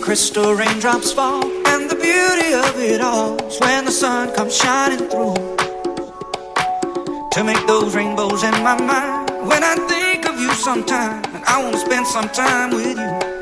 Crystal raindrops fall. And the beauty of it all is when the sun comes shining through. To make those rainbows in my mind. When I think of you sometime, and I wanna spend some time with you.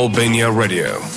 Albania Radio.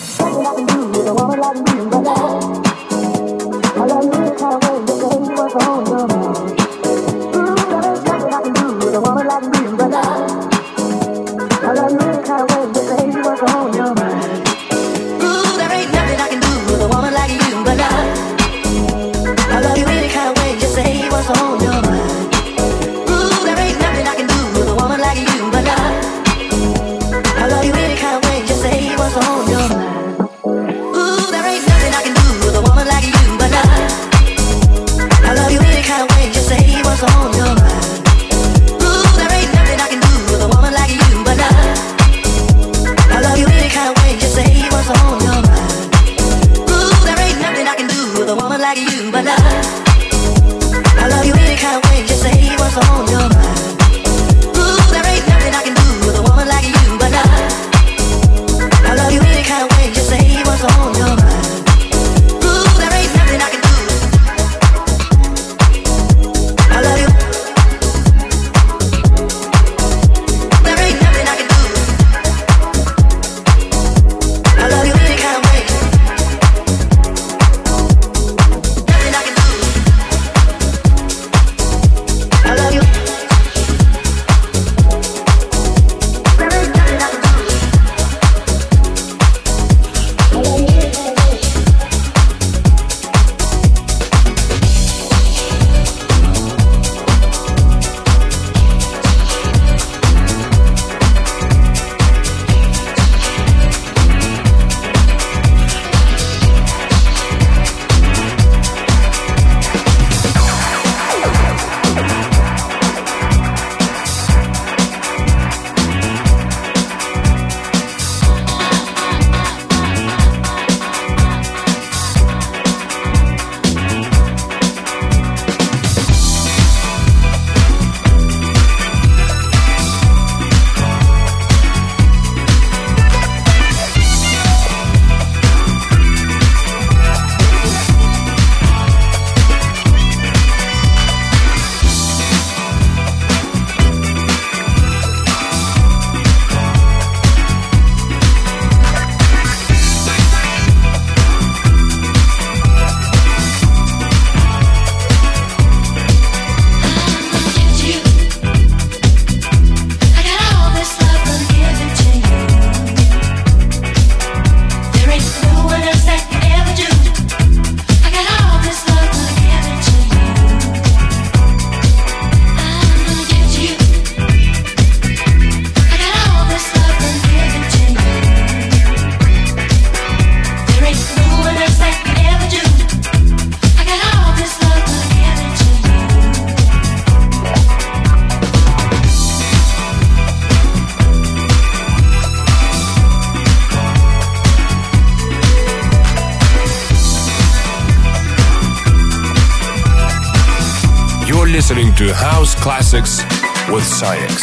Classics with SAIX.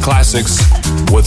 Classics with